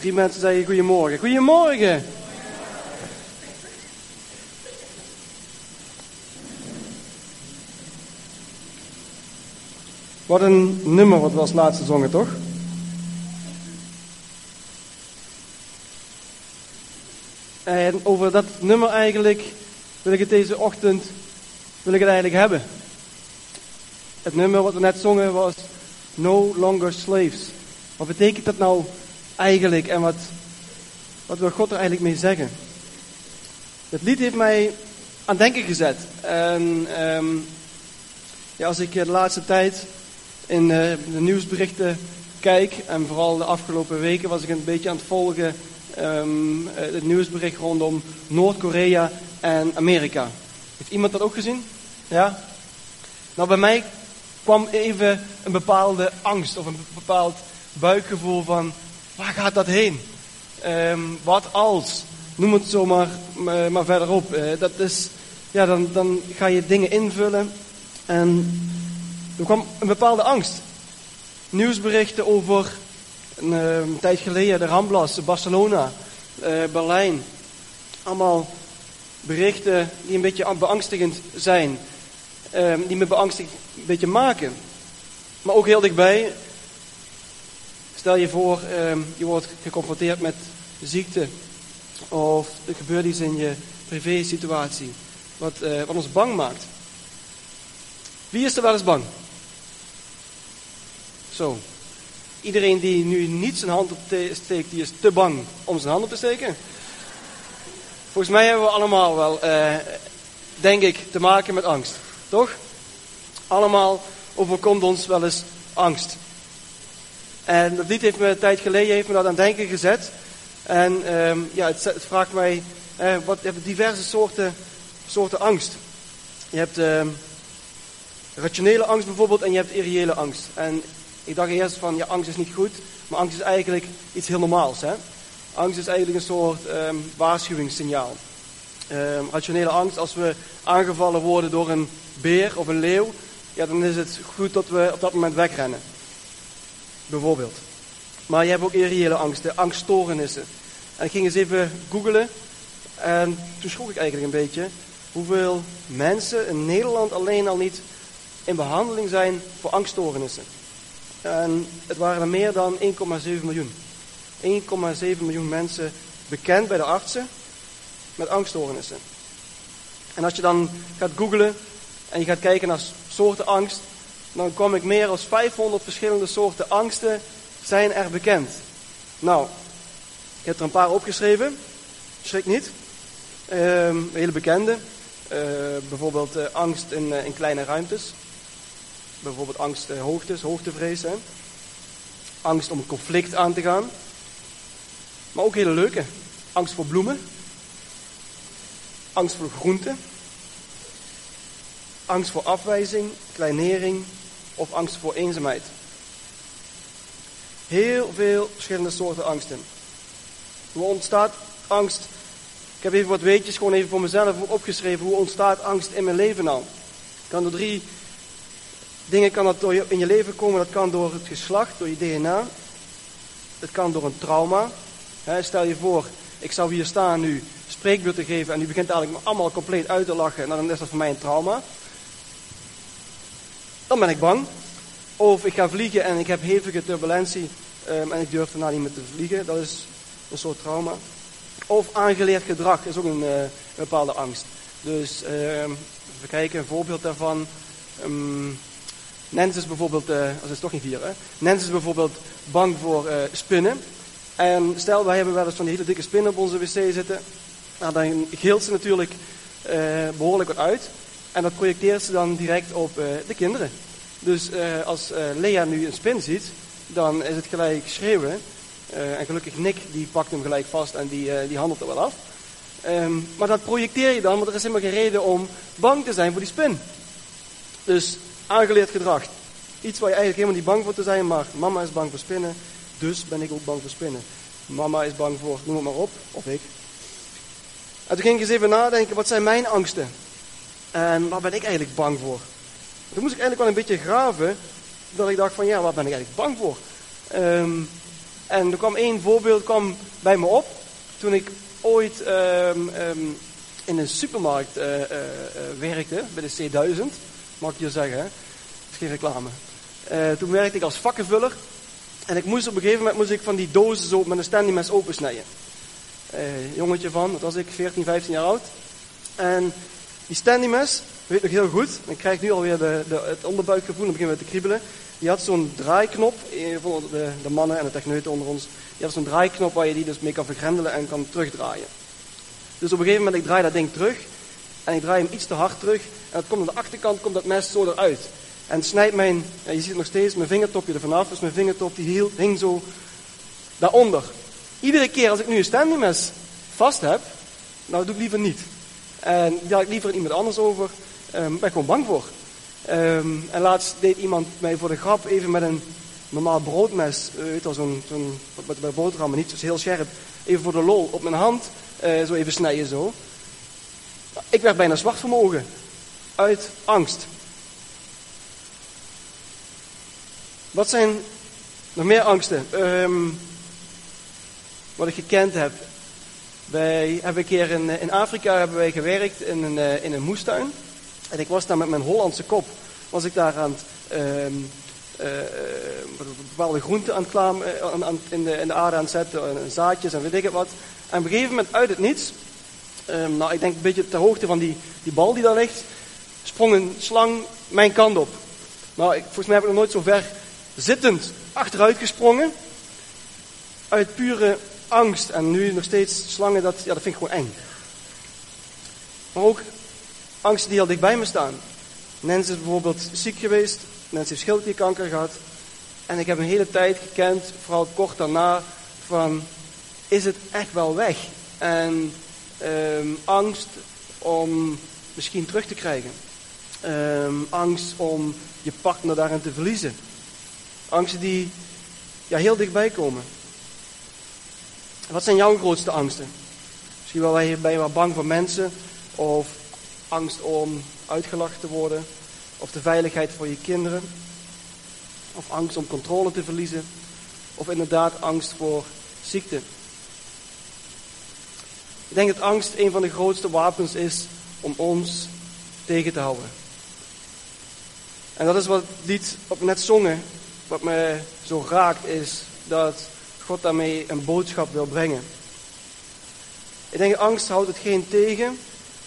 Drie mensen zeggen goedemorgen. Goedemorgen. Wat een nummer wat we als laatste zongen, toch? En over dat nummer eigenlijk wil ik het deze ochtend wil ik het eigenlijk hebben. Het nummer wat we net zongen was No Longer Slaves. Wat betekent dat nou eigenlijk en wat, wat wil God er eigenlijk mee zeggen? Het lied heeft mij aan denken gezet. En ehm, ja, als ik de laatste tijd in uh, de nieuwsberichten kijk, en vooral de afgelopen weken was ik een beetje aan het volgen um, het nieuwsbericht rondom Noord-Korea en Amerika. Heeft iemand dat ook gezien? Ja? Nou, bij mij kwam even een bepaalde angst of een bepaald buikgevoel van waar gaat dat heen? Um, wat als? Noem het zo maar, maar verderop. Uh, dat is, ja, dan, dan ga je dingen invullen en er kwam een bepaalde angst. Nieuwsberichten over een, een tijd geleden de Ramblas, Barcelona, uh, Berlijn. Allemaal berichten die een beetje beangstigend zijn. Uh, die me beangstigd een beetje maken. Maar ook heel dichtbij. Stel je voor, ehm, je wordt geconfronteerd met ziekte. Of er gebeurt iets in je privé situatie. Wat, eh, wat ons bang maakt. Wie is er wel eens bang? Zo. Iedereen die nu niet zijn hand opsteekt, die is te bang om zijn hand op te steken. Volgens mij hebben we allemaal wel, eh, denk ik, te maken met angst. Toch? Allemaal overkomt ons wel eens angst. En dat lied heeft me een tijd geleden heeft me dat aan denken gezet. En ehm, ja, het, het, vraagt mij, eh, wat, je hebt diverse soorten, soorten angst. Je hebt ehm, rationele angst bijvoorbeeld en je hebt irreële angst. En ik dacht eerst van, ja, angst is niet goed, maar angst is eigenlijk iets heel normaals. Hè? Angst is eigenlijk een soort um, waarschuwingssignaal. Rationele angst, als we aangevallen worden door een beer of een leeuw, ja, dan is het goed dat we op dat moment wegrennen. Bijvoorbeeld. Maar je hebt ook irreële angsten, angststoornissen. En ik ging eens even googlen en toen schrok ik eigenlijk een beetje hoeveel mensen in Nederland alleen al niet in behandeling zijn voor angststoornissen. En het waren er meer dan 1,7 miljoen. 1,7 miljoen mensen bekend bij de artsen met angststoornissen. En als je dan gaat googlen en je gaat kijken naar soorten angst, dan kom ik meer dan 500 verschillende soorten angsten zijn er bekend. Nou, ik heb er een paar opgeschreven. Schrik niet. Uh, hele bekende. Uh, bijvoorbeeld uh, angst in, uh, in kleine ruimtes. Bijvoorbeeld angst hoogtes, hoogtevrees. Hè? Angst om een conflict aan te gaan. Maar ook hele leuke. Angst voor bloemen. Angst voor groenten. Angst voor afwijzing, kleinering of angst voor eenzaamheid. Heel veel verschillende soorten angsten. Hoe ontstaat angst? Ik heb even wat weetjes gewoon even voor mezelf opgeschreven. Hoe ontstaat angst in mijn leven nou? Kan er drie dingen kan dat door je, in je leven komen. Dat kan door het geslacht, door je DNA. Het kan door een trauma. stel je voor, ik zou hier staan nu spreekbeurt geven en u begint eigenlijk me allemaal compleet uit te lachen. Nou, dan is dat voor mij een trauma. Dan ben ik bang. Of ik ga vliegen en ik heb hevige turbulentie um, en ik durf daarna niet meer te vliegen. Dat is een soort trauma. Of aangeleerd gedrag is ook een, een bepaalde angst. Dus uh, even kijken, een voorbeeld daarvan. Um, Nens is bijvoorbeeld, uh, dat is toch niet vier hè. Is bijvoorbeeld bang voor uh, spinnen. En stel, wij hebben wel eens van die hele dikke spinnen op onze wc zitten. Nou, dan gilt ze natuurlijk behoorlijk wat uit. En dat projecteert ze dan direct op de kinderen. Dus als Lea nu een spin ziet, dan is het gelijk schreeuwen. en gelukkig Nick, die pakt hem gelijk vast en die, die handelt er wel af. Um, maar dat projecteer je dan, want er is helemaal geen reden om bang te zijn voor die spin. Dus aangeleerd gedrag. Iets waar je eigenlijk helemaal niet bang voor te zijn, maar mama is bang voor spinnen, dus ben ik ook bang voor spinnen. Mama is bang voor, noem het maar op, of ik. En toen ging ik eens even nadenken, wat zijn mijn angsten? En waar ben ik eigenlijk bang voor? Toen moest ik eigenlijk wel een beetje graven, dat ik dacht van, ja, waar ben ik eigenlijk bang voor? Um, En er kwam één voorbeeld kwam bij me op. Toen ik ooit ehm, ehm, in een supermarkt eh, eh, eh, werkte, bij de C1000. Mag ik je zeggen? Dat is geen reclame. Toen werkte ik als vakkenvuller. En ik moest op een gegeven moment moest ik van die dozen zo met een standy mes opensnijden. Jongetje van, wat was ik, 14, 15 jaar oud. En die standy mes, weet nog heel goed, ik krijg nu alweer de, de, het onderbuikgevoel, dan beginnen we te kriebelen. Die had zo'n draaiknop, eh, de, de mannen en de techneuten onder ons, die had zo'n draaiknop waar je die dus mee kan vergrendelen en kan terugdraaien. Dus op een gegeven moment, ik draai dat ding terug, en ik draai hem iets te hard terug, en komt aan de achterkant, komt dat mes zo eruit. En snijdt mijn, ja, je ziet het nog steeds, mijn vingertopje er vanaf, dus mijn vingertop die hield, hing zo daaronder. Iedere keer als ik nu een standy mes vast heb, nou doe ik liever niet. En daar had ik liever iemand anders over. Ben ik gewoon bang voor. Um, en laatst deed iemand mij voor de grap even met een normaal broodmes, uh, weet wel, zo'n, zo'n, boterhammen niet, dus heel scherp, even voor de lol op mijn hand, uh, zo even snijden zo. Ik werd bijna zwart vermogen. Uit angst. Wat zijn nog meer angsten? Um, wat ik gekend heb. Wij hebben een keer in, in Afrika hebben wij gewerkt in een, uh, in een moestuin. En ik was daar met mijn Hollandse kop. Was ik daar aan het, um, uh, bepaalde groenten aan het aan, in, de, in de aarde aan het zetten. En zaadjes en weet ik het wat. En op een gegeven moment uit het niets. Um, nou, ik denk een beetje ter hoogte van die, die bal die daar ligt. Sprong een slang mijn kant op. Nou, ik, volgens mij heb ik nog nooit zo ver zittend achteruit gesprongen. Uit pure angst. En nu nog steeds slangen, dat, ja, dat vind ik gewoon eng. Maar ook angsten die al dichtbij me staan. Nancy is bijvoorbeeld ziek geweest. Nancy heeft schildklierkanker gehad. En ik heb een hele tijd gekend, vooral kort daarna, van is het echt wel weg? En um, angst om misschien terug te krijgen. Um, angst om je partner daarin te verliezen. Angsten die ja, heel dichtbij komen. Wat zijn jouw grootste angsten? Misschien wel ben je wel bang voor mensen, of angst om uitgelachen te worden, of de veiligheid voor je kinderen, of angst om controle te verliezen, of inderdaad angst voor ziekte. Ik denk dat angst een van de grootste wapens is om ons tegen te houden. En dat is wat het lied wat we net zongen, wat me zo raakt, is dat God daarmee een boodschap wil brengen. Ik denk, angst houdt hetgeen tegen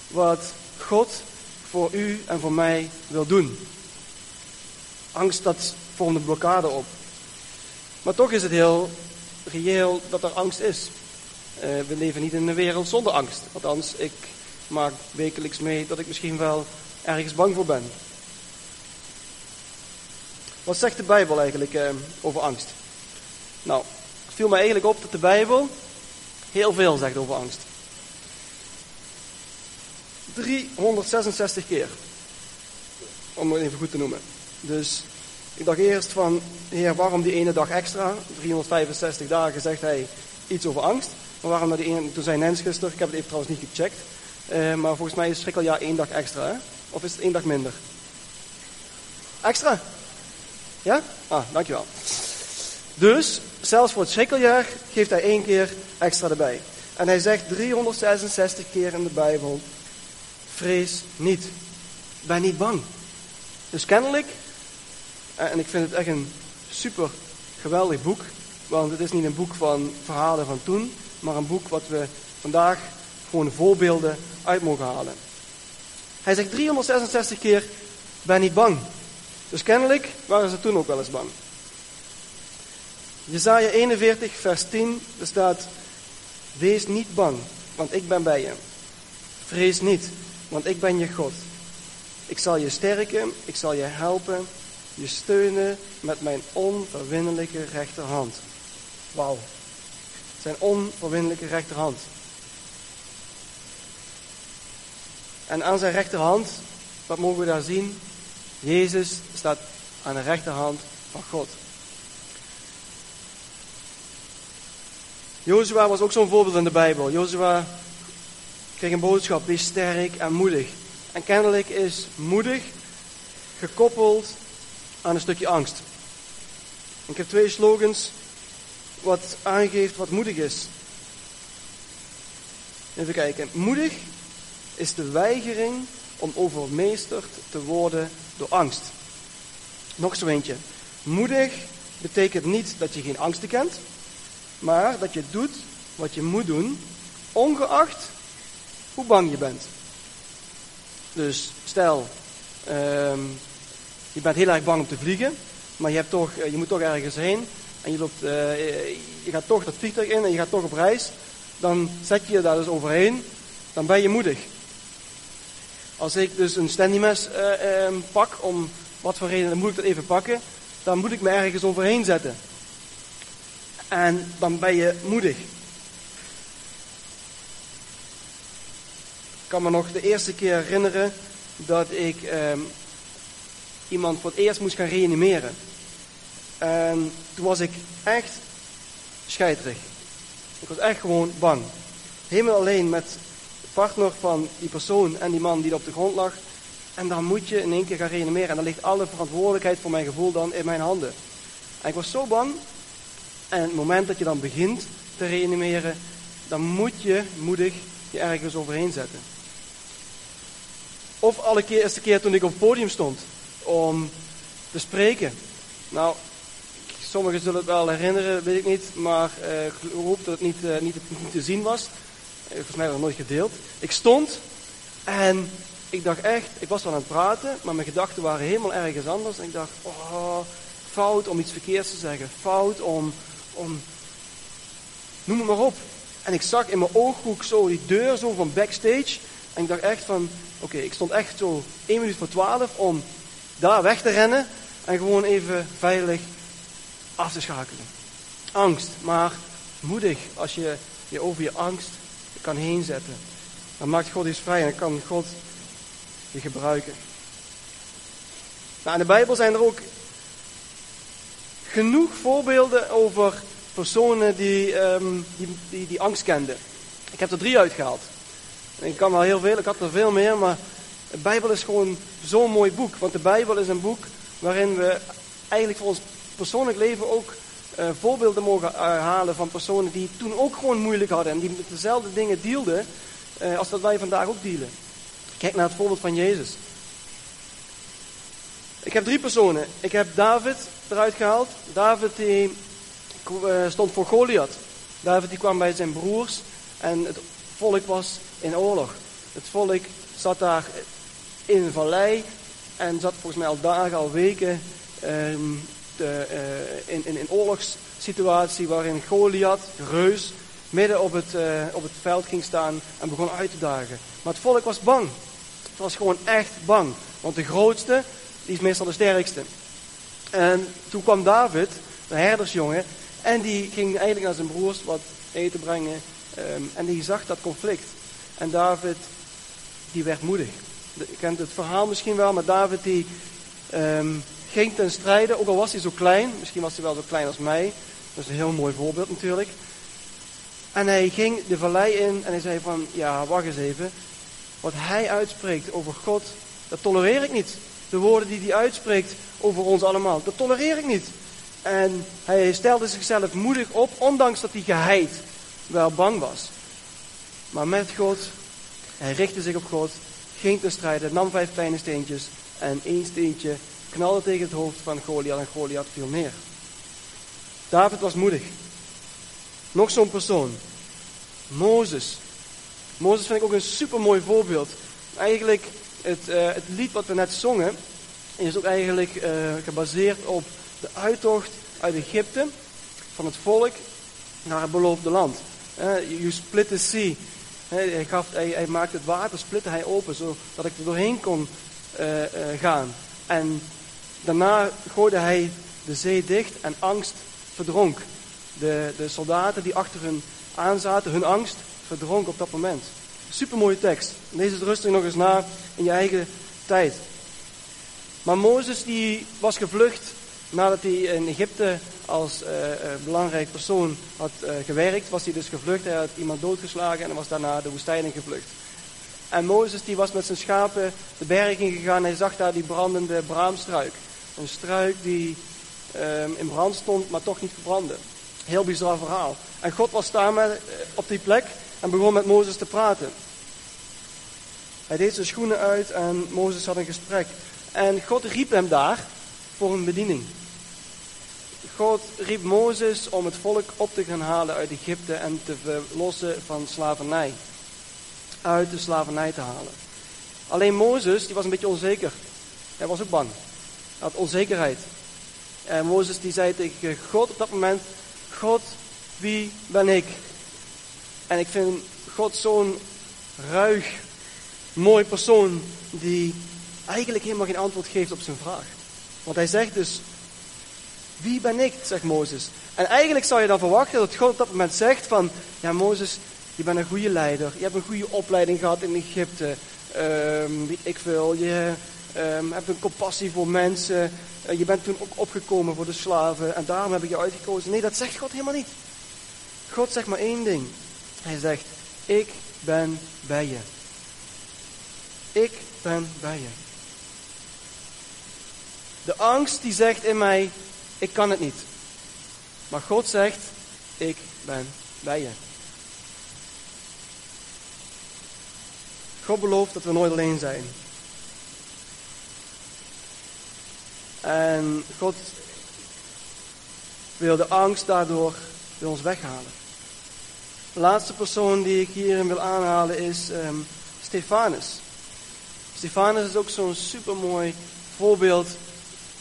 wat God voor u en voor mij wil doen. Angst, dat vormt een blokkade op. Maar toch is het heel reëel dat er angst is. Uh, we leven niet in een wereld zonder angst. Althans, ik maak wekelijks mee dat ik misschien wel ergens bang voor ben. Wat zegt de Bijbel eigenlijk uh, over angst? Nou, het viel mij eigenlijk op dat de Bijbel heel veel zegt over angst. 366 keer. Om het even goed te noemen. Dus ik dacht eerst van, heer, waarom die ene dag extra? 365 dagen zegt hij iets over angst. Maar waarom dat die ene, toen zei Nens gisteren, ik heb het even trouwens niet gecheckt. Uh, maar volgens mij is schrikkeljaar één dag extra? Of is het één dag minder? Extra? Ja? Ah, dankjewel. Dus, zelfs voor het schrikkeljaar geeft hij één keer extra erbij. En hij zegt 366 keer in de Bijbel, vrees niet. Ben niet bang. Dus kennelijk, en ik vind het echt een super geweldig boek, want het is niet een boek van verhalen van toen, maar een boek wat we vandaag gewoon voorbeelden uit mogen halen. Hij zegt 366 keer, ben niet bang. Dus kennelijk waren ze toen ook wel eens bang. Jezaja 41, vers 10, er staat, wees niet bang, want ik ben bij je. Vrees niet, want ik ben je God. Ik zal je sterken, ik zal je helpen, je steunen met mijn onverwinnelijke rechterhand. Wauw. Zijn onverwinnelijke rechterhand. En aan zijn rechterhand, wat mogen we daar zien? Jezus staat aan de rechterhand van God. Jozua was ook zo'n voorbeeld in de Bijbel. Jozua kreeg een boodschap, wees sterk en moedig. En kennelijk is moedig gekoppeld aan een stukje angst. Ik heb twee slogans wat aangeeft wat moedig is. Even kijken. Moedig is de weigering om overmeesterd te worden door angst. Nog zo eentje. Moedig betekent niet dat je geen angsten kent, maar dat je doet wat je moet doen, ongeacht hoe bang je bent. Dus stel, ehm, je bent heel erg bang om te vliegen, maar je, hebt toch, eh, je moet toch ergens heen en je, loopt, uh, je gaat toch dat vliegtuig in en je gaat toch op reis, dan zet je je daar dus overheen, dan ben je moedig. Als ik dus een standymes uh, um, pak, om wat voor reden dan moet ik dat even pakken, dan moet ik me ergens overheen zetten. En dan ben je moedig. Ik kan me nog de eerste keer herinneren dat ik um, iemand voor het eerst moest gaan reanimeren. En toen was ik echt scheiterig. Ik was echt gewoon bang. Helemaal alleen met de partner van die persoon en die man die op de grond lag. En dan moet je in één keer gaan reanimeren. En dan ligt alle verantwoordelijkheid voor mijn gevoel dan in mijn handen. En ik was zo bang. En het moment dat je dan begint te reanimeren, dan moet je moedig je ergens overheen zetten. Of alle keer, eerste keer toen ik op het podium stond om te spreken. Nou, sommigen zullen het wel herinneren, weet ik niet, maar uh, ik hoop dat het niet, uh, niet, te zien was. Uh, volgens mij nog nooit gedeeld. Ik stond en ik dacht echt, ik was wel aan het praten, maar mijn gedachten waren helemaal ergens anders. En ik dacht, oh, fout om iets verkeerds te zeggen, fout om, om, noem het maar op. En ik zag in mijn ooghoek zo die deur zo van backstage. En ik dacht echt van, oké, ik stond echt zo één minuut voor twaalf om daar weg te rennen en gewoon even veilig af te schakelen. Angst, maar moedig als je je over je angst kan heen zetten. Dan maakt God iets vrij en dan kan God je gebruiken. Nou, in de Bijbel zijn er ook genoeg voorbeelden over personen die, um, die, die, die angst kenden. Ik heb er drie uitgehaald. Ik kan wel heel veel, ik had er veel meer, maar de Bijbel is gewoon zo'n mooi boek. Want de Bijbel is een boek waarin we eigenlijk voor ons persoonlijk leven ook uh, voorbeelden mogen uh, halen van personen die toen ook gewoon moeilijk hadden. En die met dezelfde dingen dealden uh, als dat wij vandaag ook dealen. Kijk naar het voorbeeld van Jezus. Ik heb drie personen. Ik heb David eruit gehaald. David die stond voor Goliath. David die kwam bij zijn broers en het volk was in oorlog. Het volk zat daar in een vallei en zat volgens mij al dagen, al weken um, de, uh, in, in een oorlogssituatie waarin Goliath, reus, midden op het, uh, op het veld ging staan en begon uit te dagen. Maar het volk was bang. Het was gewoon echt bang. Want de grootste, die is meestal de sterkste. En toen kwam David, de herdersjongen, en die ging eigenlijk naar zijn broers wat eten brengen. Um, en die zag dat conflict. En David, die werd moedig. Je kent het verhaal misschien wel, maar David die um, ging ten strijde, ook al was hij zo klein, misschien was hij wel zo klein als mij. Dat is een heel mooi voorbeeld natuurlijk. En hij ging de vallei in en hij zei van, ja, wacht eens even. Wat hij uitspreekt over God, dat tolereer ik niet. De woorden die hij uitspreekt over ons allemaal, dat tolereer ik niet. En hij stelde zichzelf moedig op, ondanks dat hij geheid wel bang was. Maar met God, hij richtte zich op God, ging te strijden, nam vijf kleine steentjes en één steentje knalde tegen het hoofd van Goliath en Goliath viel neer. David was moedig. Nog zo'n persoon. Mozes. Mozes vind ik ook een supermooi voorbeeld. Eigenlijk, het, uh, het lied wat we net zongen, is ook eigenlijk uh, gebaseerd op de uittocht uit Egypte van het volk naar het beloofde land. Uh, you split the sea. hij, hij, maakte het water, splitte hij open, zodat ik er doorheen kon gaan. En daarna gooide hij de zee dicht en angst verdronk. De, de soldaten die achter hun aanzaten, hun angst verdronk op dat moment. Supermooie tekst. Lees het rustig nog eens na in je eigen tijd. Maar Mozes die was gevlucht nadat hij in Egypte als uh, belangrijk persoon had uh, gewerkt. Was hij dus gevlucht. Hij had iemand doodgeslagen en was daarna de woestijn in gevlucht. En Mozes die was met zijn schapen de berg ingegaan en hij zag daar die brandende braamstruik. Een struik die um, in brand stond, maar toch niet verbrandde. Heel bizar verhaal. En God was daar met, op die plek en begon met Mozes te praten. Hij deed zijn schoenen uit en Mozes had een gesprek. En God riep hem daar voor een bediening. God riep Mozes om het volk op te gaan halen uit Egypte en te verlossen van slavernij. Uit de slavernij te halen. Alleen Mozes, die was een beetje onzeker. Hij was ook bang. Hij had onzekerheid. En Mozes die zei tegen God op dat moment, God, wie ben ik? En ik vind God zo'n ruig, mooi persoon die eigenlijk helemaal geen antwoord geeft op zijn vraag. Want hij zegt dus, wie ben ik, zegt Mozes. En eigenlijk zou je dan verwachten dat God op dat moment zegt van, ja Mozes, je bent een goede leider, je hebt een goede opleiding gehad in Egypte, um, ik wil, je um, hebt een compassie voor mensen, uh, je bent toen ook opgekomen voor de slaven en daarom heb ik je uitgekozen. Nee, dat zegt God helemaal niet. God zegt maar één ding. Hij zegt, ik ben bij je. Ik ben bij je. De angst die zegt in mij, ik kan het niet. Maar God zegt, ik ben bij je. God belooft dat we nooit alleen zijn. En God wil de angst daardoor bij ons weghalen. De laatste persoon die ik hierin wil aanhalen is um, Stefanus. Stefanus is ook zo'n supermooi voorbeeld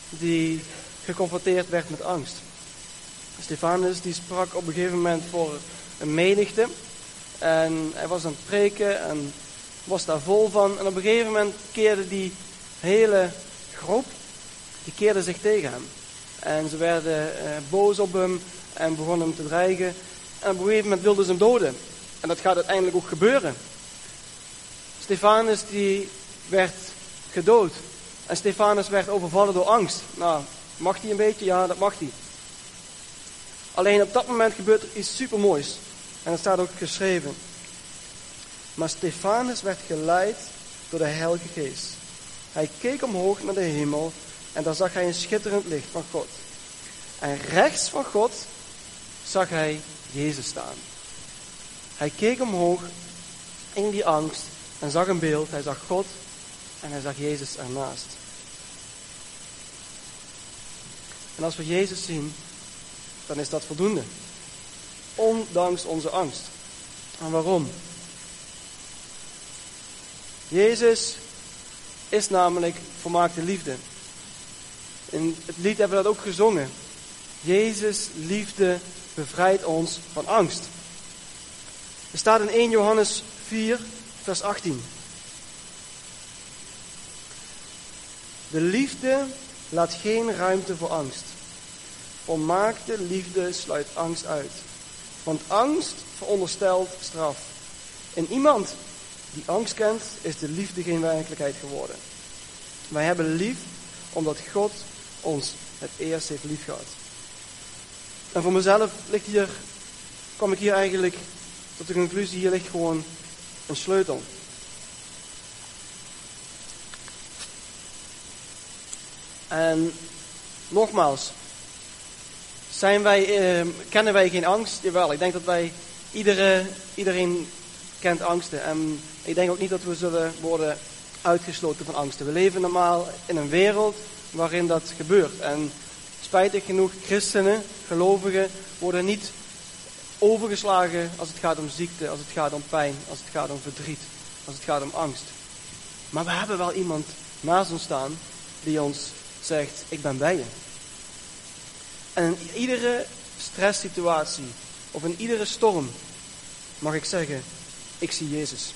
die geconfronteerd werd met angst. Stefanus die sprak op een gegeven moment voor een menigte. En hij was aan het preken en was daar vol van. En op een gegeven moment keerde die hele groep, die keerde zich tegen hem. En ze werden eh, boos op hem en begonnen hem te dreigen. En op een gegeven moment wilden ze doden. En dat gaat uiteindelijk ook gebeuren. Stefanus die werd gedood. En Stefanus werd overvallen door angst. Nou, mag hij een beetje? Ja, dat mag hij. Alleen op dat moment gebeurt er iets supermoois. En dat staat ook geschreven. Maar Stefanus werd geleid door de Heilige Geest. Hij keek omhoog naar de hemel en daar zag hij een schitterend licht van God. En rechts van God zag hij Jezus staan. Hij keek omhoog in die angst en zag een beeld. Hij zag God en hij zag Jezus ernaast. En als we Jezus zien, dan is dat voldoende. Ondanks onze angst. En waarom? Jezus is namelijk volmaakte liefde. In het lied hebben we dat ook gezongen. Jezus liefde bevrijdt ons van angst. Er staat in 1 Johannes 4, vers 18. De liefde laat geen ruimte voor angst. Volmaakte liefde sluit angst uit. Want angst veronderstelt straf. In iemand die angst kent, is de liefde geen werkelijkheid geworden. Wij hebben lief omdat God ons het eerst heeft lief gehad. En voor mezelf ligt hier, kom ik hier eigenlijk tot de conclusie, hier ligt gewoon een sleutel. En nogmaals, zijn wij, eh, kennen wij geen angst? Jawel, ik denk dat wij, iedere, iedereen kent angsten. En ik denk ook niet dat we zullen worden uitgesloten van angsten. We leven normaal in een wereld waarin dat gebeurt. En spijtig genoeg, christenen, gelovigen, worden niet overgeslagen als het gaat om ziekte, als het gaat om pijn, als het gaat om verdriet, als het gaat om angst. Maar we hebben wel iemand naast ons staan die ons zegt, ik ben bij je. En in iedere stresssituatie of in iedere storm mag ik zeggen, ik zie Jezus.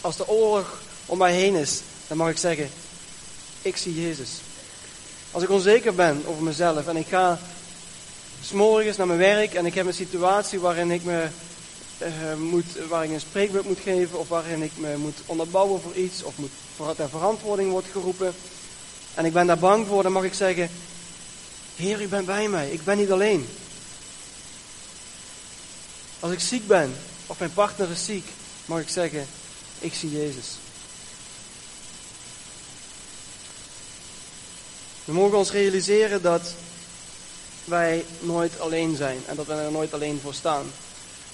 Als de oorlog om mij heen is, dan mag ik zeggen, ik zie Jezus. Als ik onzeker ben over mezelf en ik ga s'morgens naar mijn werk en ik heb een situatie waarin ik me uh, moet, waar ik een spreekbeurt moet geven of waarin ik me moet onderbouwen voor iets of moet, ter verantwoording wordt geroepen en ik ben daar bang voor, dan mag ik zeggen, Heer, u bent bij mij, ik ben niet alleen. Als ik ziek ben of mijn partner is ziek, mag ik zeggen, ik zie Jezus. We mogen ons realiseren dat wij nooit alleen zijn en dat we er nooit alleen voor staan.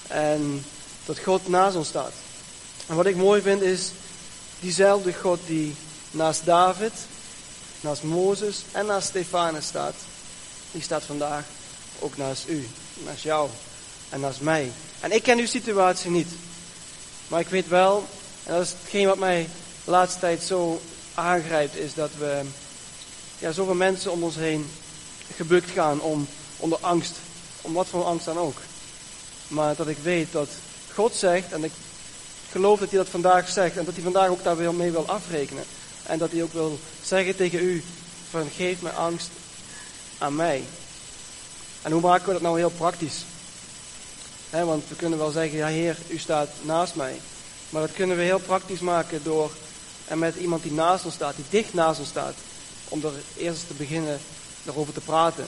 En dat God naast ons staat. En wat ik mooi vind is, diezelfde God die naast David, naast Mozes en naast Stefanus staat, die staat vandaag ook naast u, naast jou en naast mij. En ik ken uw situatie niet. Maar ik weet wel, en dat is hetgeen wat mij de laatste tijd zo aangrijpt, is dat we ja, zoveel mensen om ons heen gebukt gaan om, onder angst. Om wat voor angst dan ook. Maar dat ik weet dat God zegt, en ik geloof dat hij dat vandaag zegt, en dat hij vandaag ook daar weer mee wil afrekenen. En dat hij ook wil zeggen tegen u, van geef me angst aan mij. En hoe maken we dat nou heel praktisch? want we kunnen wel zeggen, ja Heer, u staat naast mij. Maar dat kunnen we heel praktisch maken door en met iemand die naast ons staat, die dicht naast ons staat, om er eerst te beginnen erover te praten.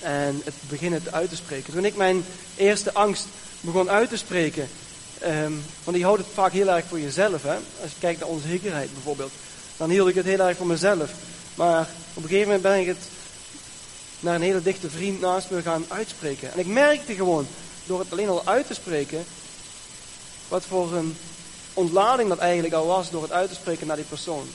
En het beginnen uit te spreken. Toen ik mijn eerste angst begon uit te spreken, um, want je houdt het vaak heel erg voor jezelf. Hè? Als je kijkt naar onzekerheid bijvoorbeeld, dan hield ik het heel erg voor mezelf. Maar op een gegeven moment ben ik het naar een hele dichte vriend naast me gaan uitspreken. En ik merkte gewoon, door het alleen al uit te spreken, wat voor een ontlading dat eigenlijk al was door het uit te spreken naar die persoon.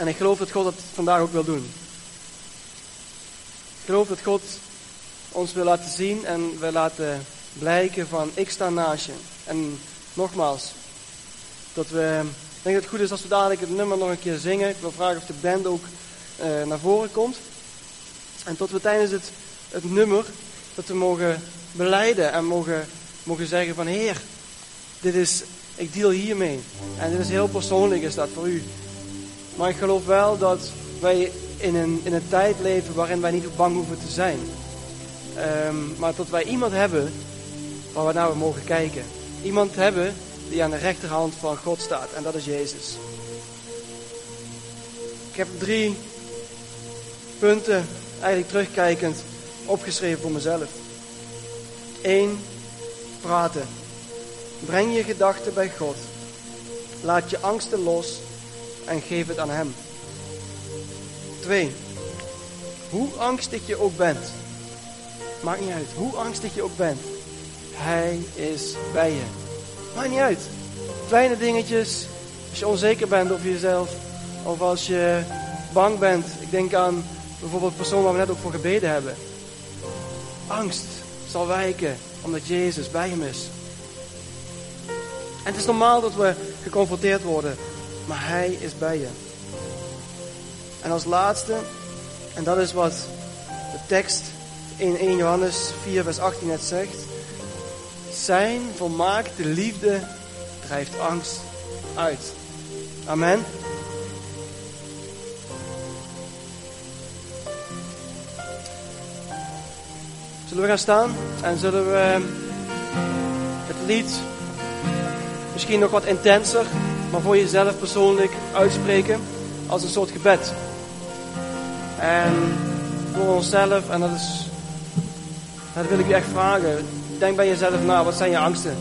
En ik geloof dat God dat vandaag ook wil doen. Ik geloof dat God ons wil laten zien en wil laten blijken van ik sta naast je. En nogmaals, dat we, ik denk dat het goed is als we dadelijk het nummer nog een keer zingen. Ik wil vragen of de band ook uh, naar voren komt. En tot we tijdens het, het nummer, dat we mogen beleiden en mogen, mogen zeggen van Heer, dit is, ik deal hiermee. En dit is heel persoonlijk is dat voor u. Maar ik geloof wel dat wij in een, in een tijd leven waarin wij niet bang hoeven te zijn. Um, maar dat wij iemand hebben waar we naar mogen kijken. Iemand hebben die aan de rechterhand van God staat. En dat is Jezus. Ik heb drie punten, eigenlijk terugkijkend, opgeschreven voor mezelf. 1. Praten. Breng je gedachten bij God. Laat je angsten los en geef het aan Hem. 2. Hoe angstig je ook bent. Maakt niet uit. Hoe angstig je ook bent. Hij is bij je. Maakt niet uit. Kleine dingetjes. Als je onzeker bent over jezelf. Of als je bang bent. Ik denk aan bijvoorbeeld de persoon waar we net ook voor gebeden hebben. Angst zal wijken omdat Jezus bij hem is. En het is normaal dat we geconfronteerd worden, maar Hij is bij je. En als laatste, en dat is wat de tekst in 1 Johannes 4, vers 18 net zegt. Zijn volmaakte liefde drijft angst uit. Amen. Zullen we gaan staan en zullen we het lied misschien nog wat intenser, maar voor jezelf persoonlijk uitspreken als een soort gebed. En voor onszelf, en dat is, dat wil ik je echt vragen. Denk bij jezelf na, wat zijn je angsten?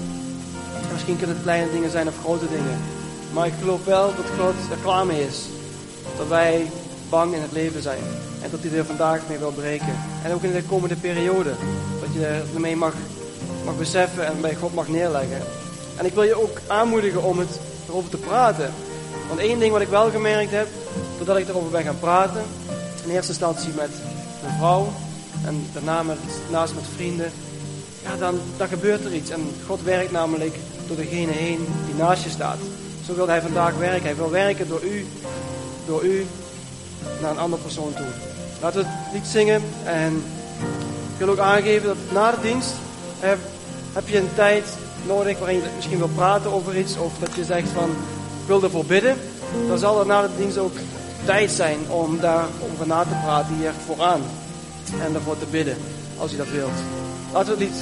Misschien kunnen het kleine dingen zijn of grote dingen. Maar ik geloof wel dat God er klaar mee is. Dat wij bang in het leven zijn. En dat hij er vandaag mee wil breken. En ook in de komende periode. Dat je ermee mag, mag beseffen en bij God mag neerleggen. En ik wil je ook aanmoedigen om het erover te praten. Want één ding wat ik wel gemerkt heb, doordat ik erover ben gaan praten. In eerste instantie met mijn vrouw. En daarna met, naast met vrienden. Ja, dan, dan gebeurt er iets. En God werkt namelijk door degene heen die naast je staat. Zo wil hij vandaag werken. Hij wil werken door u, door u naar een andere persoon toe. Laten we het lied zingen en ik wil ook aangeven dat na de dienst heb, heb je een tijd nodig waarin je misschien wil praten over iets of dat je zegt van ik wil ervoor bidden. Dan zal er na de dienst ook tijd zijn om daarover na te praten hier vooraan en ervoor te bidden als je dat wilt. Laten we het